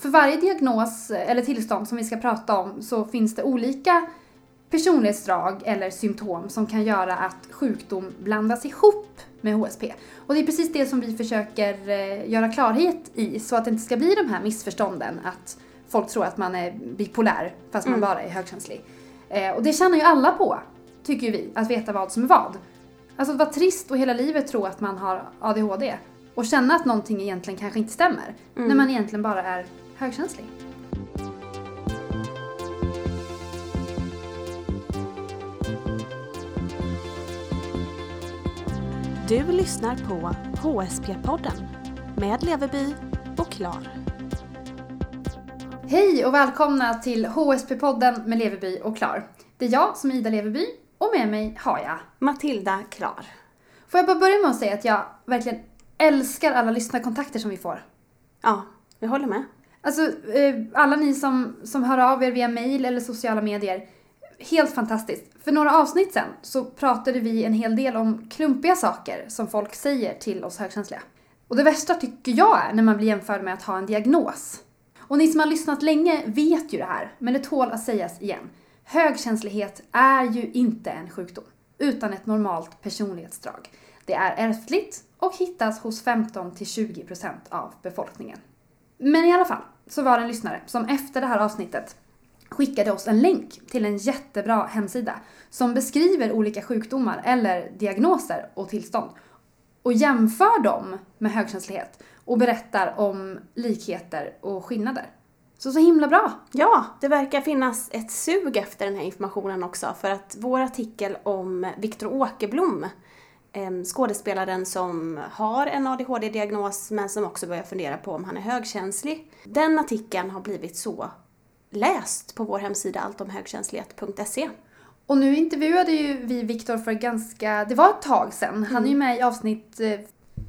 För varje diagnos eller tillstånd som vi ska prata om så finns det olika personlighetsdrag eller symptom som kan göra att sjukdom blandas ihop med HSP. Och det är precis det som vi försöker eh, göra klarhet i så att det inte ska bli de här missförstånden att folk tror att man är bipolär fast man Mm. bara är högkänslig. Eh, Och det tjänar ju alla på, tycker vi, att veta vad som är vad. Alltså att vara trist och hela livet tro att man har ADHD och känna att någonting egentligen kanske inte stämmer när man egentligen bara är högkänslig. Du lyssnar på HSP-podden med Leverby och Klar. Hej och välkomna till HSP-podden med Leverby och Klar. Det är jag som är Ida Leverby och med mig har jag. Matilda Klar. Får jag bara börja med att säga att jag verkligen älskar alla lyssnarkontakter som vi får. Ja, jag håller med. Alltså, eh, alla ni som, som hör av er via mail eller sociala medier. Helt fantastiskt. För några avsnitt sen så pratade vi en hel del om klumpiga saker som folk säger till oss högkänsliga. Och det värsta tycker jag är när man blir jämförd med att ha en diagnos. Och ni som har lyssnat länge vet ju det här, men det tål att sägas igen. Högkänslighet är ju inte en sjukdom, utan ett normalt personlighetsdrag. Det är ärftligt och hittas hos 15-20% av befolkningen. Men i alla fall, så var det en lyssnare som efter det här avsnittet skickade oss en länk till en jättebra hemsida som beskriver olika sjukdomar eller diagnoser och tillstånd och jämför dem med högkänslighet och berättar om likheter och skillnader. Så så himla bra! Ja, det verkar finnas ett sug efter den här informationen också för att vår artikel om Viktor Åkerblom, skådespelaren som har en ADHD-diagnos men som också börjar fundera på om han är högkänslig. Den artikeln har blivit så läst på vår hemsida alltomhögkänslighet.se. Och nu intervjuade ju vi Viktor för ganska, det var ett tag sedan. Han är ju med i avsnitt eh,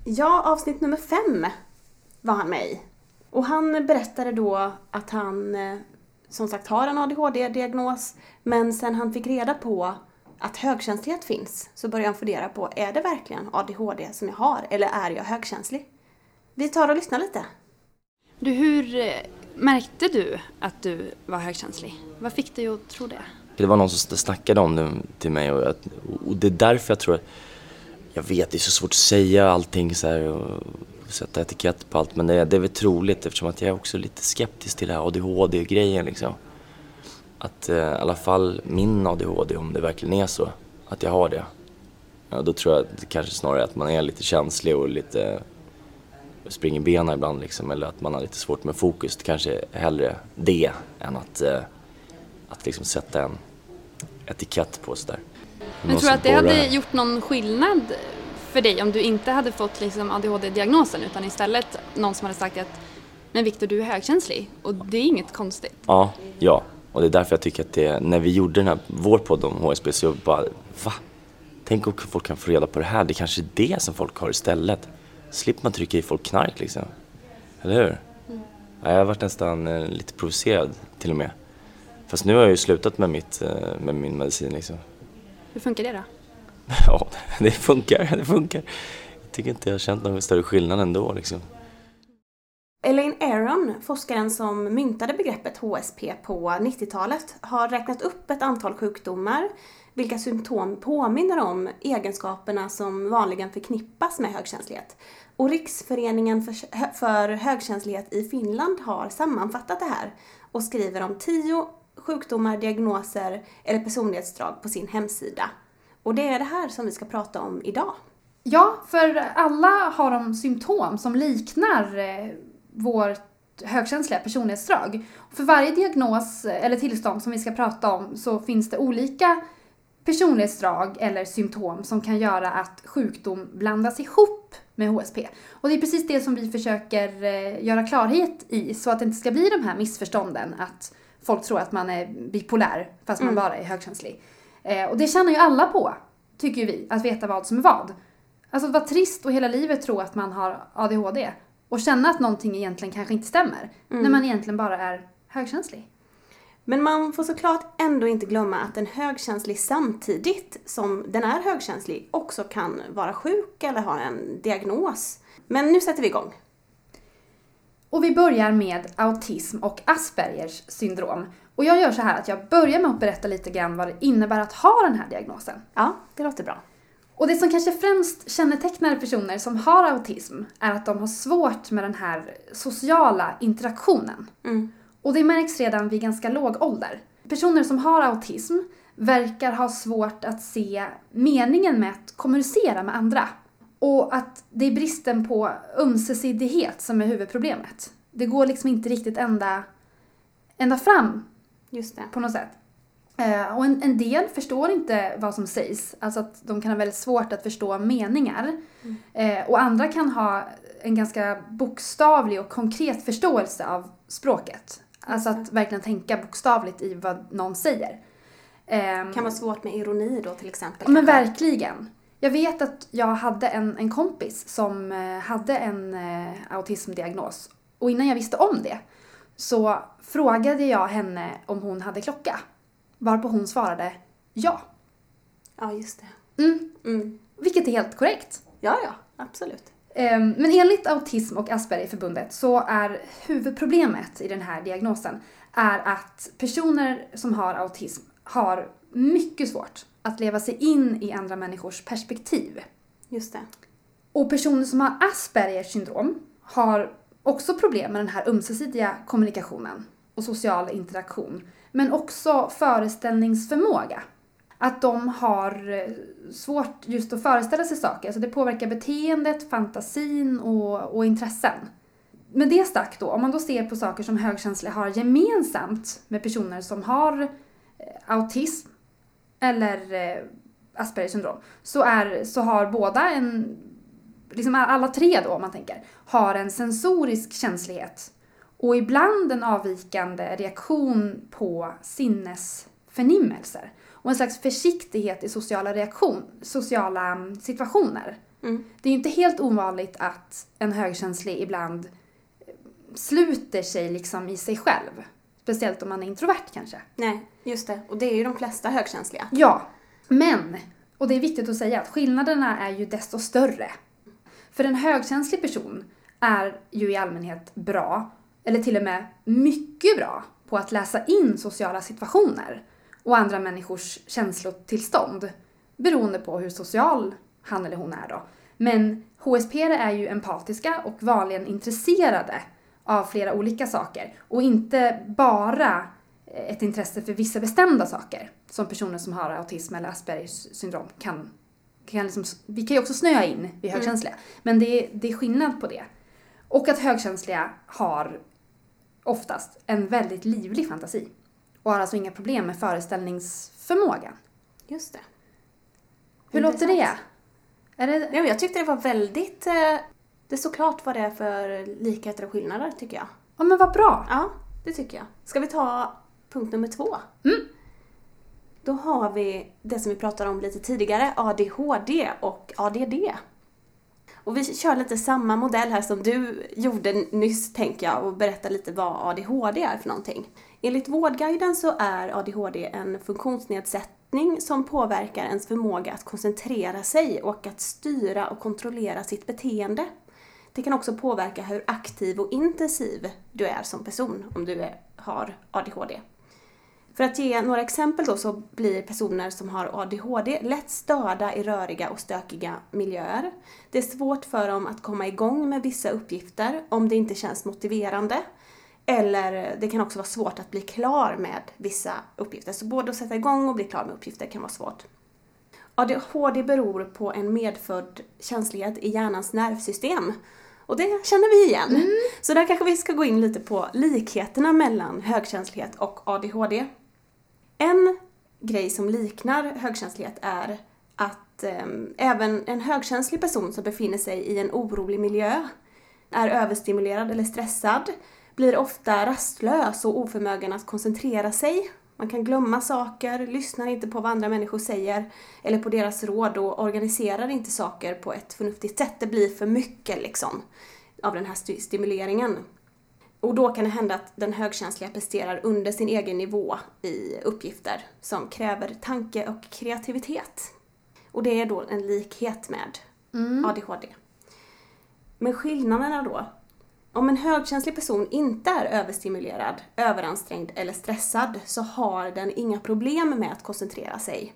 Ja, avsnitt nummer fem var han med i. Och han berättade då att han eh, som sagt har en ADHD-diagnos men sen han fick reda på att högkänslighet finns så började han fundera på är det verkligen ADHD som jag har eller är jag högkänslig? Vi tar och lyssnar lite. Du, hur eh, märkte du att du var högkänslig? Vad fick dig att tro det? Det var någon som snackade om det till mig och, jag, och det är därför jag tror att, jag vet det är så svårt att säga allting så här och sätta etikett på allt men det, är- det är väl troligt eftersom att jag är också lite skeptisk till det här ADHD-grejen liksom. Att eh, i alla fall min ADHD, om det verkligen är så, att jag har det. Ja, då tror jag att kanske snarare att man är lite känslig och lite springer benen ibland liksom eller att man har lite svårt med fokus. Det kanske hellre det än att, eh, att liksom sätta en etikett på sådär. Men tror du att det hade gjort någon skillnad för dig om du inte hade fått liksom ADHD-diagnosen utan istället någon som hade sagt att men Viktor, du är högkänslig och det är inget konstigt. Ja, ja. Och det är därför jag tycker att det, när vi gjorde den här, vår podd om HSB så jag bara, va? Tänk om folk kan få reda på det här, det är kanske är det som folk har istället. Slipper man trycka i folk knark liksom. Eller hur? Ja, jag har varit nästan eh, lite provocerad till och med. Fast nu har jag ju slutat med, mitt, eh, med min medicin liksom. Hur funkar det då? Ja, det funkar, det funkar. Jag tycker inte jag har känt någon större skillnad ändå liksom. Forskaren som myntade begreppet HSP på 90-talet, har räknat upp ett antal sjukdomar vilka symptom påminner om egenskaperna som vanligen förknippas med högkänslighet. Och Riksföreningen för, för högkänslighet i Finland har sammanfattat det här och skriver om tio sjukdomar, diagnoser eller personlighetsdrag på sin hemsida. Och det är det här som vi ska prata om idag. Ja, för alla har de symptom som liknar vår vårt högkänsliga personlighetsdrag. För varje diagnos eh, eller tillstånd som vi ska prata om så finns det olika personlighetsdrag eller symptom som kan göra att sjukdom blandas ihop med HSP. Och det är precis det som vi försöker eh, göra klarhet i så att det inte ska bli de här missförstånden att folk tror att man är bipolär fast man bara är högkänslig. Eh, och det tjänar ju alla på, tycker vi, att veta vad som är vad. Alltså att vara trist och hela livet tro att man har ADHD och känna att någonting egentligen kanske inte stämmer när man egentligen bara är högkänslig. Men man får såklart ändå inte glömma att en högkänslig samtidigt som den är högkänslig också kan vara sjuk eller ha en diagnos. Men nu sätter vi igång. Och vi börjar med autism och Aspergers syndrom. Och jag gör så här att jag börjar med att berätta lite grann vad det innebär att ha den här diagnosen. Ja, det låter bra. Och det som kanske främst kännetecknar personer som har autism är att de har svårt med den här sociala interaktionen. Mm. Och det märks redan vid ganska låg ålder. Personer som har autism verkar ha svårt att se meningen med att kommunicera med andra. Och att det är bristen på ömsesidighet som är huvudproblemet. Det går liksom inte riktigt ända, ända fram Just det. på något sätt. Eh, och en, en del förstår inte vad som sägs, alltså att de kan ha väldigt svårt att förstå meningar. Eh, och andra kan ha en ganska bokstavlig och konkret förståelse av språket. Alltså att verkligen tänka bokstavligt i vad någon säger. Ehm, Kan vara svårt med ironi då till exempel. Men kanske. verkligen. Jag vet att jag hade en, en kompis som eh, hade en eh, autismdiagnos. Och innan jag visste om det så frågade jag henne om hon hade klocka. Varpå hon svarade ja. Ja, just det. Mm, Mm. vilket är helt korrekt. Ja, ja, absolut. Ehm, Men enligt Autism och Aspergerförbundet så är huvudproblemet i den här diagnosen är att personer som har autism har mycket svårt att leva sig in i andra människors perspektiv. Just det. Och personer som har Aspergers syndrom har också problem med den här ömsesidiga kommunikationen och social interaktion. Men också föreställningsförmåga. Att de har eh, svårt just att föreställa sig saker. Alltså det påverkar beteendet, fantasin och, och intressen. Med det sagt då, om man då ser på saker som högkänsliga har gemensamt med personer som har eh, autism eller eh, Aspergers syndrom så, är, så har båda en, liksom alla tre då om man tänker, har en sensorisk känslighet och ibland en avvikande reaktion på sinnesförnimmelser och en slags försiktighet i sociala, reaktion, sociala mm, situationer. Mm. Det är ju inte helt ovanligt att en högkänslig ibland eh, sluter sig liksom i sig själv. Speciellt om man är introvert kanske. Nej, just det. Och det är ju de flesta högkänsliga. Ja, men, och det är viktigt att säga att skillnaderna är ju desto större. För en högkänslig person är ju i allmänhet bra, eller till och med mycket bra, på att läsa in sociala situationer och andra människors känslotillstånd. Beroende på hur social han eller hon är då. Men HSP är ju empatiska och vanligen intresserade av flera olika saker och inte bara ett intresse för vissa bestämda saker som personer som har autism eller Aspergers syndrom kan, kan liksom, vi kan ju också snöa in vid högkänsliga, men det det är skillnad på det. Och att högkänsliga har oftast en väldigt livlig fantasi och har alltså inga problem med föreställningsförmågan. Just det. Hur låter det? Intressant. Är det? Men jag tyckte det var väldigt... Eh, det står klart vad det är för likheter och skillnader, tycker jag. Ja men vad bra! Ja, det tycker jag. Ska vi ta punkt nummer två? Mm. Då har vi det som vi pratade om lite tidigare, ADHD och ADD. Och vi kör lite samma modell här som du gjorde nyss, tänker jag, och berätta lite vad ADHD är för någonting. Enligt Vårdguiden så är ADHD en funktionsnedsättning som påverkar ens förmåga att koncentrera sig och att styra och kontrollera sitt beteende. Det kan också påverka hur aktiv och intensiv du är som person om du är, har ADHD. För att ge några exempel då så blir personer som har ADHD lätt störda i röriga och stökiga miljöer. Det är svårt för dem att komma igång med vissa uppgifter om det inte känns motiverande. Eller det kan också vara svårt att bli klar med vissa uppgifter. Så både att sätta igång och bli klar med uppgifter kan vara svårt. ADHD beror på en medfödd känslighet i hjärnans nervsystem. Och det känner vi igen. Så där kanske vi ska gå in lite på likheterna mellan högkänslighet och ADHD. En grej som liknar högkänslighet är att eh, även en högkänslig person som befinner sig i en orolig miljö, är överstimulerad eller stressad, blir ofta rastlös och oförmögen att koncentrera sig. Man kan glömma saker, lyssnar inte på vad andra människor säger eller på deras råd och organiserar inte saker på ett förnuftigt sätt. Det blir för mycket liksom av den här stimuleringen. Och då kan det hända att den högkänsliga presterar under sin egen nivå i uppgifter som kräver tanke och kreativitet. Och det är då en likhet med ADHD. Men skillnaderna då Om en högkänslig person inte är överstimulerad, överansträngd eller stressad så har den inga problem med att koncentrera sig.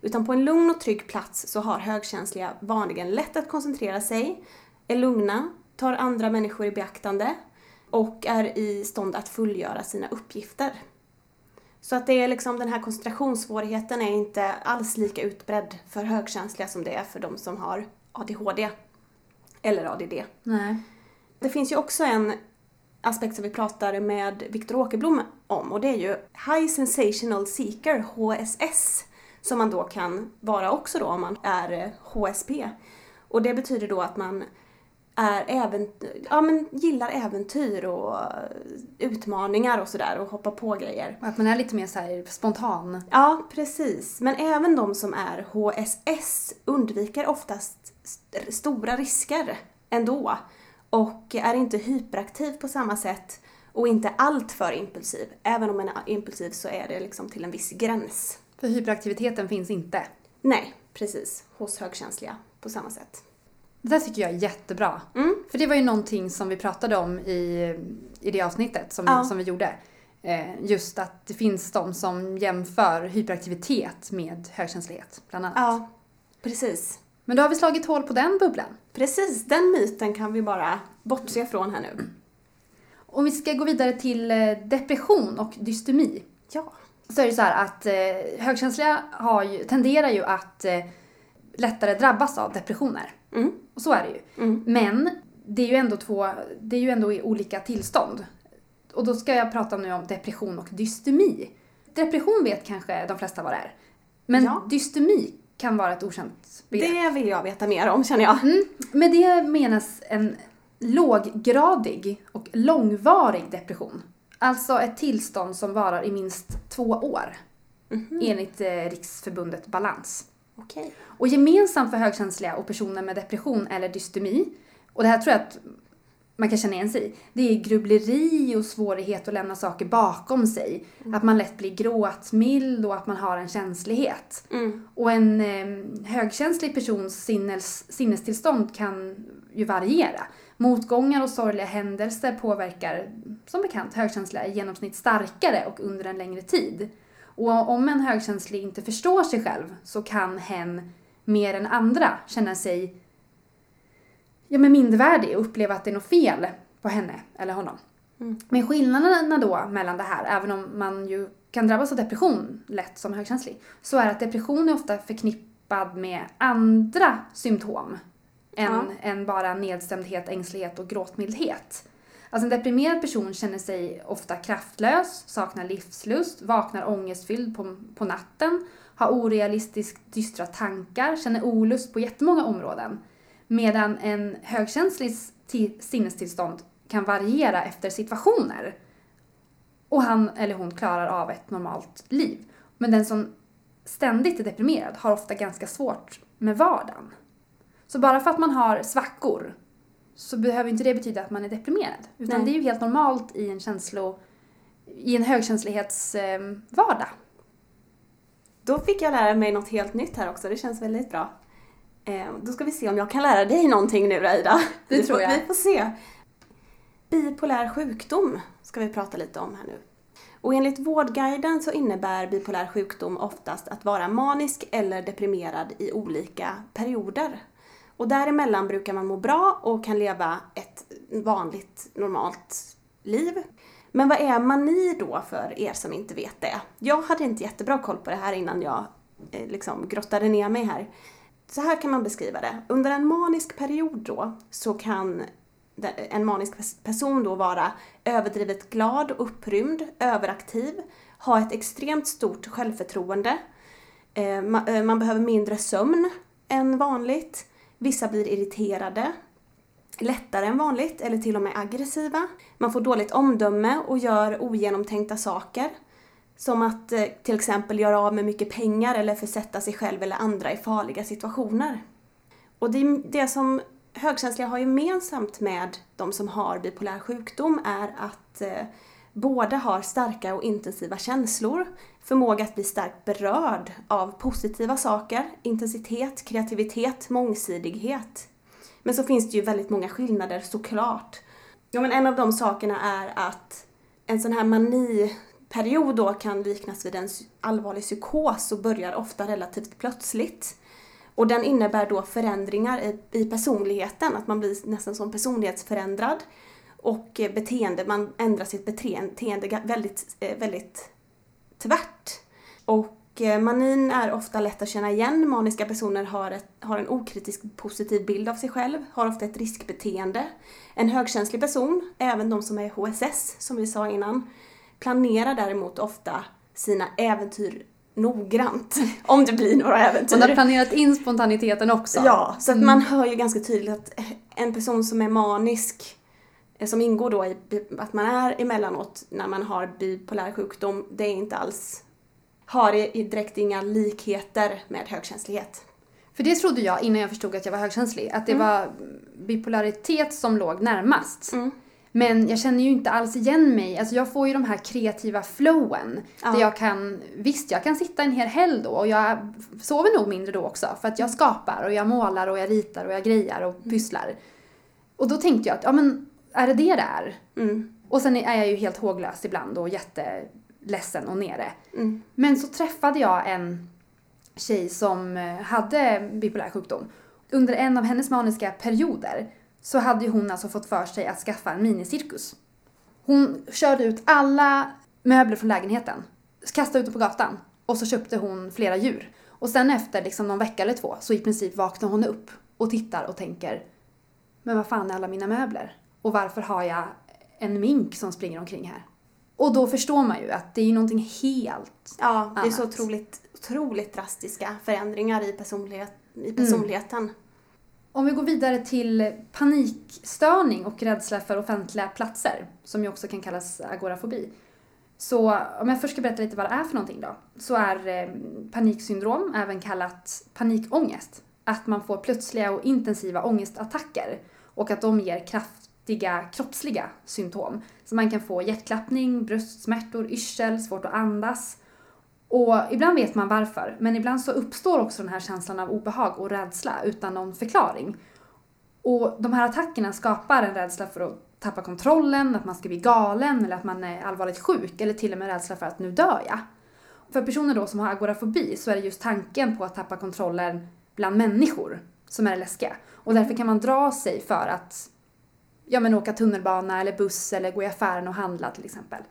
Utan på en lugn och trygg plats så har högkänsliga vanligen lätt att koncentrera sig, är lugna, tar andra människor i beaktande och är i stånd att fullgöra sina uppgifter. Så att det är liksom den här koncentrationssvårigheten är inte alls lika utbredd för högkänsliga som det är för de som har ADHD eller ADD. Nej. Det finns ju också en aspekt som vi pratar med Viktor Åkerblom om och det är ju High Sensational Seeker, HSS, som man då kan vara också då om man är HSP. Och det betyder då att man är även, ja, men gillar äventyr och utmaningar och sådär och hoppar på grejer. Och att man är lite mer så spontan. Ja, precis. Men även de som är HSS undviker oftast st- stora risker ändå och är inte hyperaktiv på samma sätt och inte allt för impulsiv. Även om man är impulsiv så är det liksom till en viss gräns. För hyperaktiviteten finns inte. Nej, precis. Hos högkänsliga på samma sätt. Det där tycker jag är jättebra. Mm. För det var ju någonting som vi pratade om i, i det avsnittet som, Ja. som vi gjorde. Eh, just att det finns de som jämför hyperaktivitet med högkänslighet, bland annat. Ja, precis. Men då har vi slagit hål på den bubblan. Precis, den myten kan vi bara bortse från här nu. Om vi ska gå vidare till eh, depression och dystemi. Ja. Så är det så här att eh, högkänsliga har ju, tenderar ju att eh, lättare drabbas av depressioner. Mm. Och så är det ju. Mm. Men det är ju ändå två, det är ju ändå i olika tillstånd. Och då ska jag prata nu om depression och dystemi. Depression vet kanske de flesta vad det är. Men Ja. dystemi kan vara ett okänt begrepp. Det vill jag veta mer om känner jag. Mm. Med det menas en låggradig och långvarig depression. Alltså ett tillstånd som varar i minst två år. Enligt eh, Riksförbundet Balans. Okej. Och gemensamt för högkänsliga och personer med depression eller dystemi, och det här tror jag att man kan känna igen sig i, det är grubbleri och svårighet att lämna saker bakom sig. Att man lätt blir gråtmild och att man har en känslighet. Mm. Och en eh, högkänslig persons sinnes, sinnestillstånd kan ju variera. Motgångar och sorgliga händelser påverkar som bekant högkänsliga i genomsnitt starkare och under en längre tid. Och om en högkänslig inte förstår sig själv så kan hen mer än andra känna sig ja, men mindervärdig och uppleva att det är något fel på henne eller honom. Mm. Men skillnaderna då mellan det här, även om man ju kan drabbas av depression lätt som högkänslig, så är att depression är ofta förknippad med andra symptom än, Ja. än bara nedstämdhet, ängslighet och gråtmildhet. Alltså en deprimerad person känner sig ofta kraftlös, saknar livslust, vaknar ångestfylld på, på natten, har orealistiskt dystra tankar, känner olust på jättemånga områden. Medan en högkänslig sinnestillstånd kan variera efter situationer. Och han eller hon klarar av ett normalt liv. Men den som ständigt är deprimerad har ofta ganska svårt med vardagen. Så bara för att man har svackor så behöver inte det betyda att man är deprimerad. Utan Nej. det är ju helt normalt i en känslo... i en högkänslighets eh, vardag. Då fick jag lära mig något helt nytt här också, det känns väldigt bra. Eh, då ska vi se om jag kan lära dig någonting nu då, Ida. Det vi tror får, jag. Vi får se. Bipolär sjukdom ska vi prata lite om här nu. Och enligt Vårdguiden så innebär bipolär sjukdom oftast att vara manisk eller deprimerad i olika perioder. Och däremellan brukar man må bra och kan leva ett vanligt, normalt liv. Men vad är mani då för er som inte vet det? Jag hade inte jättebra koll på det här innan jag eh, liksom grottade ner mig här. Så här kan man beskriva det. Under en manisk period då så kan en manisk person då vara överdrivet glad och upprymd, överaktiv, ha ett extremt stort självförtroende. Eh, eh, Man behöver mindre sömn än vanligt. Vissa blir irriterade, lättare än vanligt eller till och med aggressiva. Man får dåligt omdöme och gör ogenomtänkta saker. Som att eh, till exempel göra av med mycket pengar eller försätta sig själv eller andra i farliga situationer. Och det, det som högkänsliga har gemensamt med de som har bipolär sjukdom är att eh, båda har starka och intensiva känslor, förmåga att bli starkt berörd av positiva saker, intensitet, kreativitet, mångsidighet. Men så finns det ju väldigt många skillnader såklart. Ja, men en av de sakerna är att en sån här maniperiod då kan liknas vid en allvarlig psykos och börjar ofta relativt plötsligt. Och den innebär då förändringar i, i personligheten, att man blir nästan som personlighetsförändrad. Och eh, beteende, man ändrar sitt beteende väldigt, eh, väldigt tvärt. Och eh, manin är ofta lätt att känna igen. Maniska personer har, ett, har en okritisk positiv bild av sig själv, har ofta ett riskbeteende. En högkänslig person, även de som är HSS som vi sa innan, planerar däremot ofta sina äventyr noggrant om det blir några äventyr. Man har planerat in spontaniteten också. Ja, så att mm. man hör ju ganska tydligt att en person som är manisk som ingår då i att man är emellanåt när man har bipolär sjukdom, det är inte alls, har direkt inga likheter med högkänslighet. För det trodde jag innan jag förstod att jag var högkänslig, att det mm. var bipolaritet som låg närmast. Mm. Men jag känner ju inte alls igen mig. Alltså jag får ju de här kreativa flowen. Ja. Där jag kan, visst jag kan sitta en hel helg då och jag sover nog mindre då också. För att jag skapar och jag målar och jag ritar och jag grejar och mm. pysslar. Och då tänkte jag att, ja men är det det det är? Mm. Och sen är jag ju helt håglös ibland och jätteledsen och nere. Mm. Men så träffade jag en tjej som eh, hade bipolär sjukdom. Under en av hennes maniska perioder så hade ju hon alltså fått för sig att skaffa en minicirkus. Hon körde ut alla möbler från lägenheten, kastade ut dem på gatan och så köpte hon flera djur. Och sen efter liksom någon vecka eller två så i princip vaknar hon upp och tittar och tänker Men vad fan är alla mina möbler? Och varför har jag en mink som springer omkring här? Och då förstår man ju att det är ju någonting helt Ja, det är annat. så otroligt, otroligt drastiska förändringar i, personlighet, i personligheten. Mm. Om vi går vidare till panikstörning och rädsla för offentliga platser, som ju också kan kallas agorafobi. Så om jag först ska berätta lite vad det är för någonting då, så är eh, paniksyndrom även kallat panikångest. Att man får plötsliga och intensiva ångestattacker och att de ger kraftiga kroppsliga symptom. Så man kan få hjärtklappning, bröstsmärtor, yrsel, svårt att andas, och ibland vet man varför, men ibland så uppstår också den här känslan av obehag och rädsla utan någon förklaring. Och de här attackerna skapar en rädsla för att tappa kontrollen, att man ska bli galen eller att man är allvarligt sjuk eller till och med rädsla för att nu dör jag. För personer då som har agorafobi så är det just tanken på att tappa kontrollen bland människor som är det läskiga. Och därför kan man dra sig för att ja, men åka tunnelbana eller buss eller gå i affären och handla till exempel.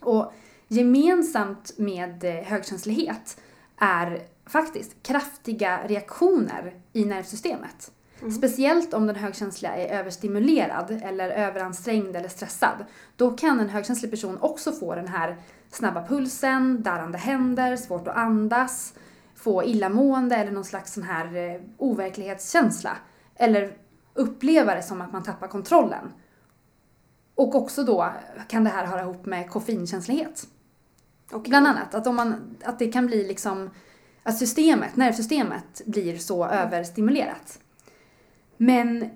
Och Gemensamt med eh, högkänslighet är faktiskt kraftiga reaktioner i nervsystemet. Mm. Speciellt om den högkänsliga är överstimulerad eller överansträngd eller stressad. Då kan en högkänslig person också få den här snabba pulsen, darrande händer, svårt att andas, få illamående eller någon slags sån här eh, overklighetskänsla. Eller uppleva det som att man tappar kontrollen. Och också då kan det här höra ihop med koffeinkänslighet. Okay. Bland annat att, om man, att det kan bli liksom att systemet, nervsystemet blir så mm. överstimulerat. Men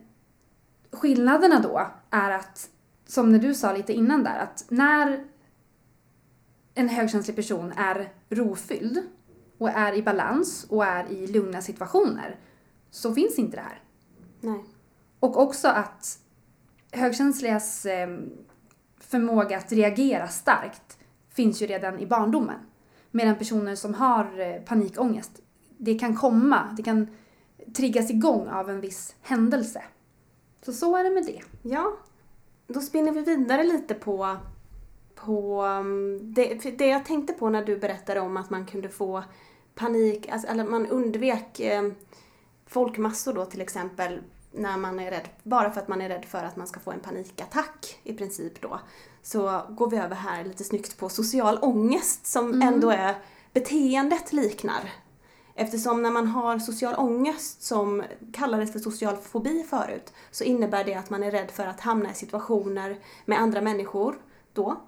skillnaderna då är att, som när du sa lite innan där, att när en högkänslig person är rofylld och är i balans och är i lugna situationer så finns inte det här. Nej. Och också att högkänsligas eh, förmåga att reagera starkt finns ju redan i barndomen. Medan personer som har eh, panikångest, det kan komma, det kan triggas igång av en viss händelse. Så så är det med det. Ja. Då spinner vi vidare lite på, på mm, det, det jag tänkte på när du berättade om att man kunde få panik, alltså, eller man undvek eh, folkmassor då till exempel när man är rädd, bara för att man är rädd för att man ska få en panikattack i princip då så går vi över här lite snyggt på social ångest som mm. ändå är beteendet liknar. Eftersom när man har social ångest som kallades för social fobi förut så innebär det att man är rädd för att hamna i situationer med andra människor då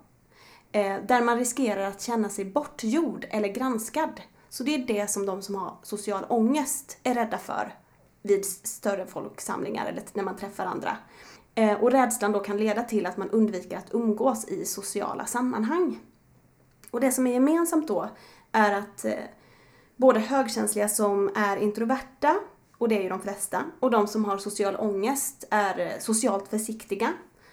eh, där man riskerar att känna sig bortgjord eller granskad. Så det är det som de som har social ångest är rädda för vid större folksamlingar eller när man träffar andra. Eh, och rädslan då kan leda till att man undviker att umgås i sociala sammanhang. Och det som är gemensamt då är att eh, både högkänsliga som är introverta, och det är ju de flesta, och de som har social ångest är eh, socialt försiktiga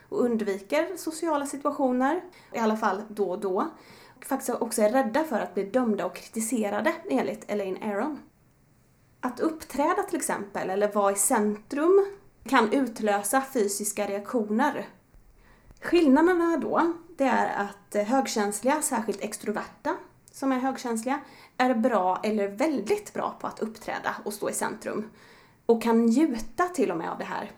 och undviker sociala situationer, i alla fall då och då. Och faktiskt också är rädda för att bli dömda och kritiserade enligt Elaine Aron. Att uppträda till exempel, eller vara i centrum, kan utlösa fysiska reaktioner. Skillnaderna då, det är att högkänsliga, särskilt extroverta som är högkänsliga, är bra eller väldigt bra på att uppträda och stå i centrum. Och kan njuta till och med av det här.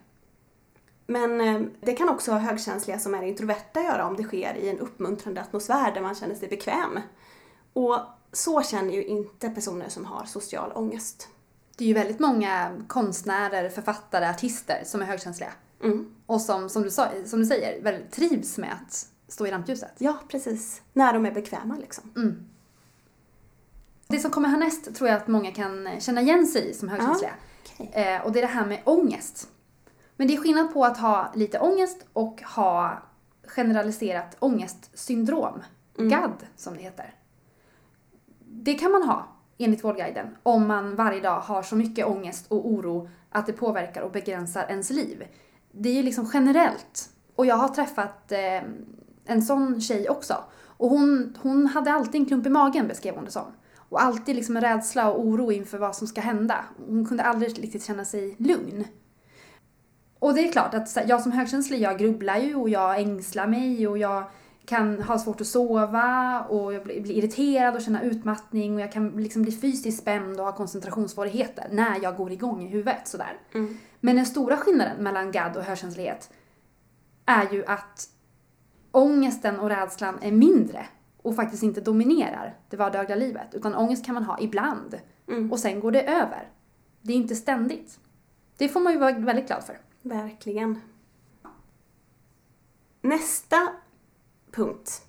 Men eh, det kan också högkänsliga som är introverta göra om det sker i en uppmuntrande atmosfär där man känner sig bekväm. Och så känner ju inte personer som har social ångest. Det är ju väldigt många konstnärer, författare, artister som är högkänsliga. Mm. Och som, som, du sa, som du säger, väldigt trivs med att stå i rampljuset. Ja, precis. När de är bekväma liksom. Mm. Det som kommer härnäst tror jag att många kan känna igen sig i som högkänsliga. okej. Eh, och det är det här med ångest. Men det är skillnad på att ha lite ångest och ha generaliserat ångestsyndrom. GAD som det heter. Det kan man ha, enligt Vårdguiden, om man varje dag har så mycket ångest och oro att det påverkar och begränsar ens liv. Det är ju liksom generellt. Och jag har träffat eh, en sån tjej också. Och hon, hon hade alltid en klump i magen, beskrev hon det som. Och alltid liksom en rädsla och oro inför vad som ska hända. Hon kunde aldrig riktigt känna sig lugn. Och det är klart att jag som högkänslig, jag grubblar ju och jag ängslar mig och jag kan ha svårt att sova och jag blir irriterad och känna utmattning och jag kan liksom bli fysiskt spänd och ha koncentrationssvårigheter när jag går igång i huvudet sådär. Mm. Men den stora skillnaden mellan GAD och högkänslighet är ju att ångesten och rädslan är mindre och faktiskt inte dominerar det vardagliga livet. Utan ångest kan man ha ibland Mm. och sen går det över. Det är inte ständigt. Det får man ju vara väldigt glad för. Verkligen. Nästa punkt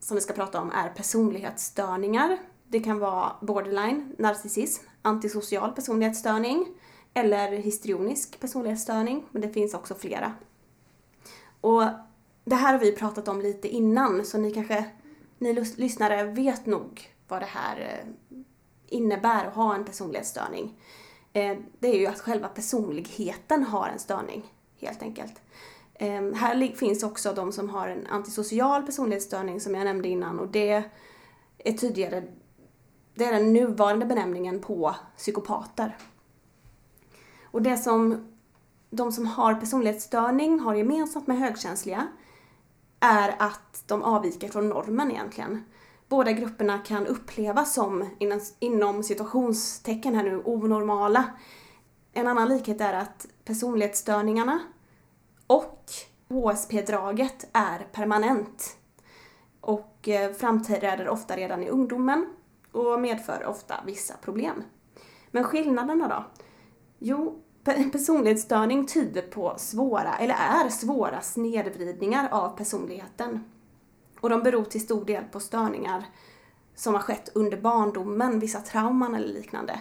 som vi ska prata om är personlighetsstörningar. Det kan vara borderline, narcissism, antisocial personlighetsstörning eller histrionisk personlighetsstörning, men det finns också flera. Och det här har vi pratat om lite innan, så ni kanske, ni lyssnare vet nog vad det här eh, innebär att ha en personlighetsstörning. Eh, det är ju att själva personligheten har en störning, helt enkelt. Eh, Här finns också de som har en antisocial personlighetsstörning som jag nämnde innan och det är tydligare, det är den nuvarande benämningen på psykopater. Och det som de som har personlighetsstörning har gemensamt med högkänsliga är att de avviker från normen egentligen. Båda grupperna kan upplevas som, inom, inom situationstecken här nu, onormala. En annan likhet är att personlighetsstörningarna och HSP-draget är permanent och eh, framträder ofta redan i ungdomen och medför ofta vissa problem. Men skillnaderna då? Jo, personlighetsstörning tyder på svåra, eller är svåra snedvridningar av personligheten. Och de beror till stor del på störningar som har skett under barndomen, vissa trauman eller liknande.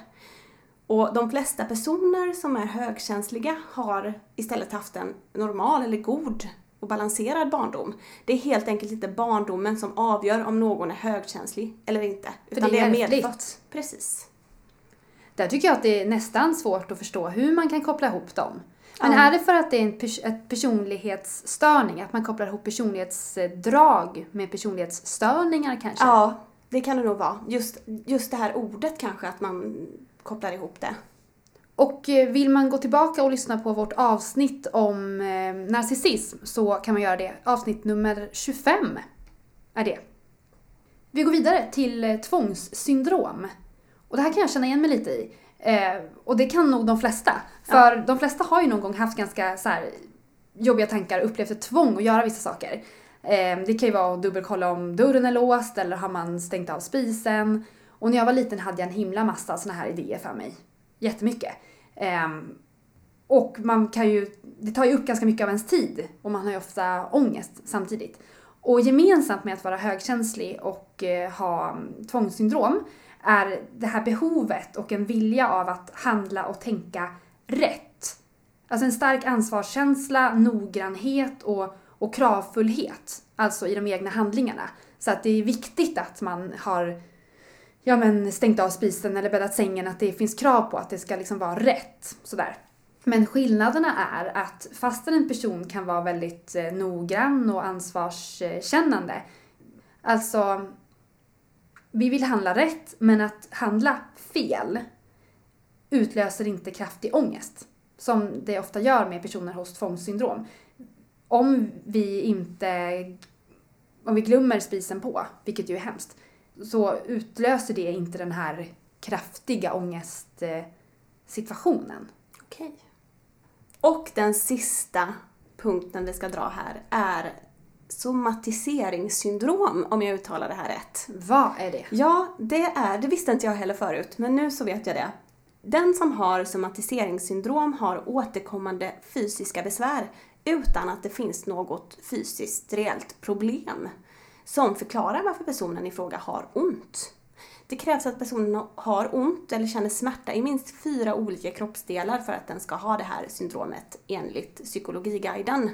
Och de flesta personer som är högkänsliga har istället haft en normal eller god och balanserad barndom. Det är helt enkelt inte barndomen som avgör om någon är högkänslig eller inte. det är ärftligt. Precis. Där tycker jag att det är nästan svårt att förstå hur man kan koppla ihop dem. Men Ja. är det för att det är en pers- personlighetsstörning? Att man kopplar ihop personlighetsdrag med personlighetsstörningar kanske? Ja, det kan det nog vara. Just, just det här ordet kanske, att man kopplar ihop det. Och eh, vill man gå tillbaka och lyssna på vårt avsnitt om eh, narcissism så kan man göra det. Avsnitt nummer 25 är det. Vi går vidare till eh, tvångssyndrom. Och det här kan jag känna igen mig lite i. Eh, och det kan nog de flesta. För de flesta har ju någon gång haft ganska så här, jobbiga tankar och upplevt ett tvång att göra vissa saker. Ehm, det kan ju vara att dubbelkolla om dörren är låst eller har man stängt av spisen. Och när jag var liten hade jag en himla massa såna här idéer för mig. Jättemycket. Ehm, och man kan ju, det tar ju upp ganska mycket av ens tid och man har ju ofta ångest samtidigt. Och gemensamt med att vara högkänslig och eh, ha mm, tvångssyndrom är det här behovet och en vilja av att handla och tänka rätt. Alltså en stark ansvarskänsla, noggrannhet och, och kravfullhet, alltså i de egna handlingarna. Så att det är viktigt att man har ja, men stängt av spisen eller bäddat sängen, att det finns krav på att det ska liksom vara rätt. Sådär. Men skillnaderna är att fastän en person kan vara väldigt eh, noggrann och ansvarskännande, alltså vi vill handla rätt, men att handla fel utlöser inte kraftig ångest. Som det ofta gör med personer hos tvångssyndrom. Om vi inte, om vi glömmer spisen på, vilket ju är hemskt, så utlöser det inte den här kraftiga ångestsituationen. Okej. Och den sista punkten vi ska dra här är somatiseringssyndrom, om jag uttalar det här rätt. Vad är det? Ja, det är, det visste inte jag heller förut, men nu så vet jag det. Den som har somatiseringssyndrom har återkommande fysiska besvär utan att det finns något fysiskt reellt problem som förklarar varför personen i fråga har ont. Det krävs att personen har ont eller känner smärta i minst fyra olika kroppsdelar för att den ska ha det här syndromet enligt Psykologiguiden.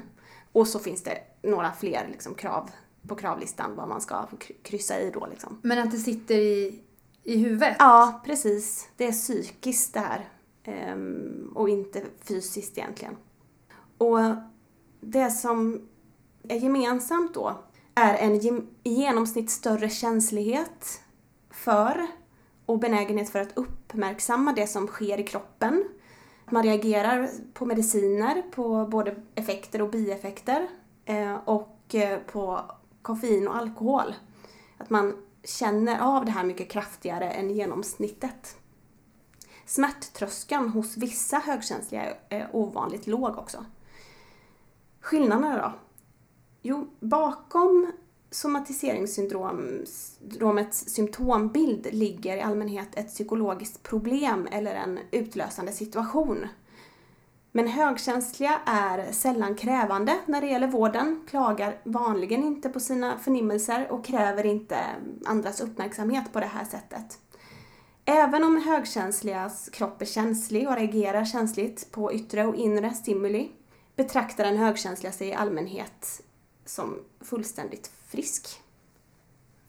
Och så finns det några fler liksom, krav på kravlistan vad man ska kryssa i då. Liksom. Men att det sitter i, i huvudet? Ja, precis. Det är psykiskt det här. Ehm, och inte fysiskt egentligen. Och det som är gemensamt då är en i genomsnitt större känslighet för och benägenhet för att uppmärksamma det som sker i kroppen. Man reagerar på mediciner, på både effekter och bieffekter eh, och eh, på koffein och alkohol. Att man känner av det här mycket kraftigare än genomsnittet. Smärttröskeln hos vissa högkänsliga är eh, ovanligt låg också. Skillnaderna då? Jo, bakom somatiseringssyndromets symptombild ligger i allmänhet ett psykologiskt problem eller en utlösande situation. Men högkänsliga är sällan krävande när det gäller vården, klagar vanligen inte på sina förnimmelser och kräver inte andras uppmärksamhet på det här sättet. Även om högkänsligas kropp är känslig och reagerar känsligt på yttre och inre stimuli betraktar den högkänsliga sig i allmänhet som fullständigt frisk.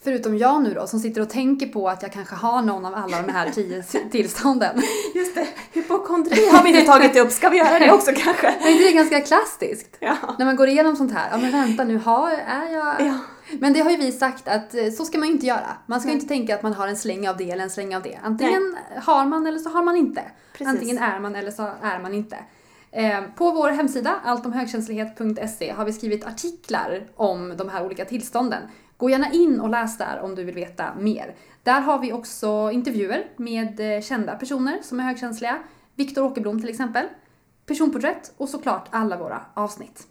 Förutom jag nu då, som sitter och tänker på att jag kanske har någon av alla de här tio tillstånden. Just det, hypokondri har vi inte tagit upp. Ska vi göra det också kanske? Men det är ganska klassiskt. Ja. När man går igenom sånt här. Ja men vänta nu, har, är jag... Ja. Men det har ju vi sagt att eh, så ska man ju inte göra. Man ska ju inte tänka att man har en släng av det eller en släng av det. Antingen har man eller så har man inte. Precis. Antingen är man eller så är man inte. Eh, på vår hemsida, alltomhögkänslighet.se, har vi skrivit artiklar om de här olika tillstånden. Gå gärna in och läs där om du vill veta mer. Där har vi också intervjuer med eh, kända personer som är högkänsliga. Viktor Åkerblom till exempel. Personporträtt och såklart alla våra avsnitt.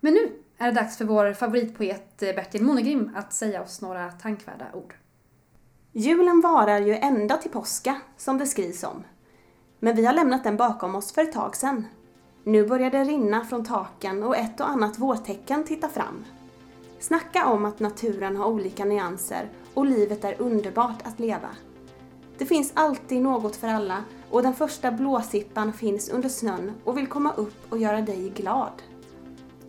Men nu är det dags för vår favoritpoet eh, Bertil Monegrim att säga oss några tankvärda ord. Julen varar ju ända till påska, som det skrivs om. Men vi har lämnat den bakom oss för ett tag sedan. Nu börjar det rinna från taken och ett och annat vårtecken tittar fram. Snacka om att naturen har olika nyanser och livet är underbart att leva. Det finns alltid något för alla och den första blåsippan finns under snön och vill komma upp och göra dig glad.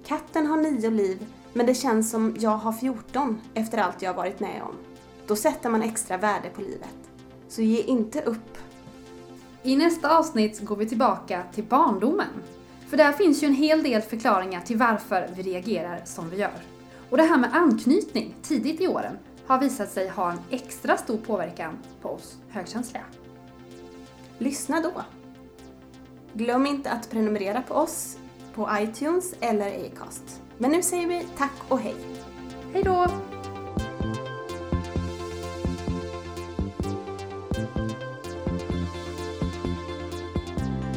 Katten har nio liv, men det känns som jag har 14 efter allt jag varit med om. Då sätter man extra värde på livet. Så ge inte upp. I nästa avsnitt går vi tillbaka till barndomen. För där finns ju en hel del förklaringar till varför vi reagerar som vi gör. Och det här med anknytning tidigt i åren har visat sig ha en extra stor påverkan på oss högkänsliga. Lyssna då! Glöm inte att prenumerera på oss på iTunes eller Acast. Men nu säger vi tack och hej! Hej då!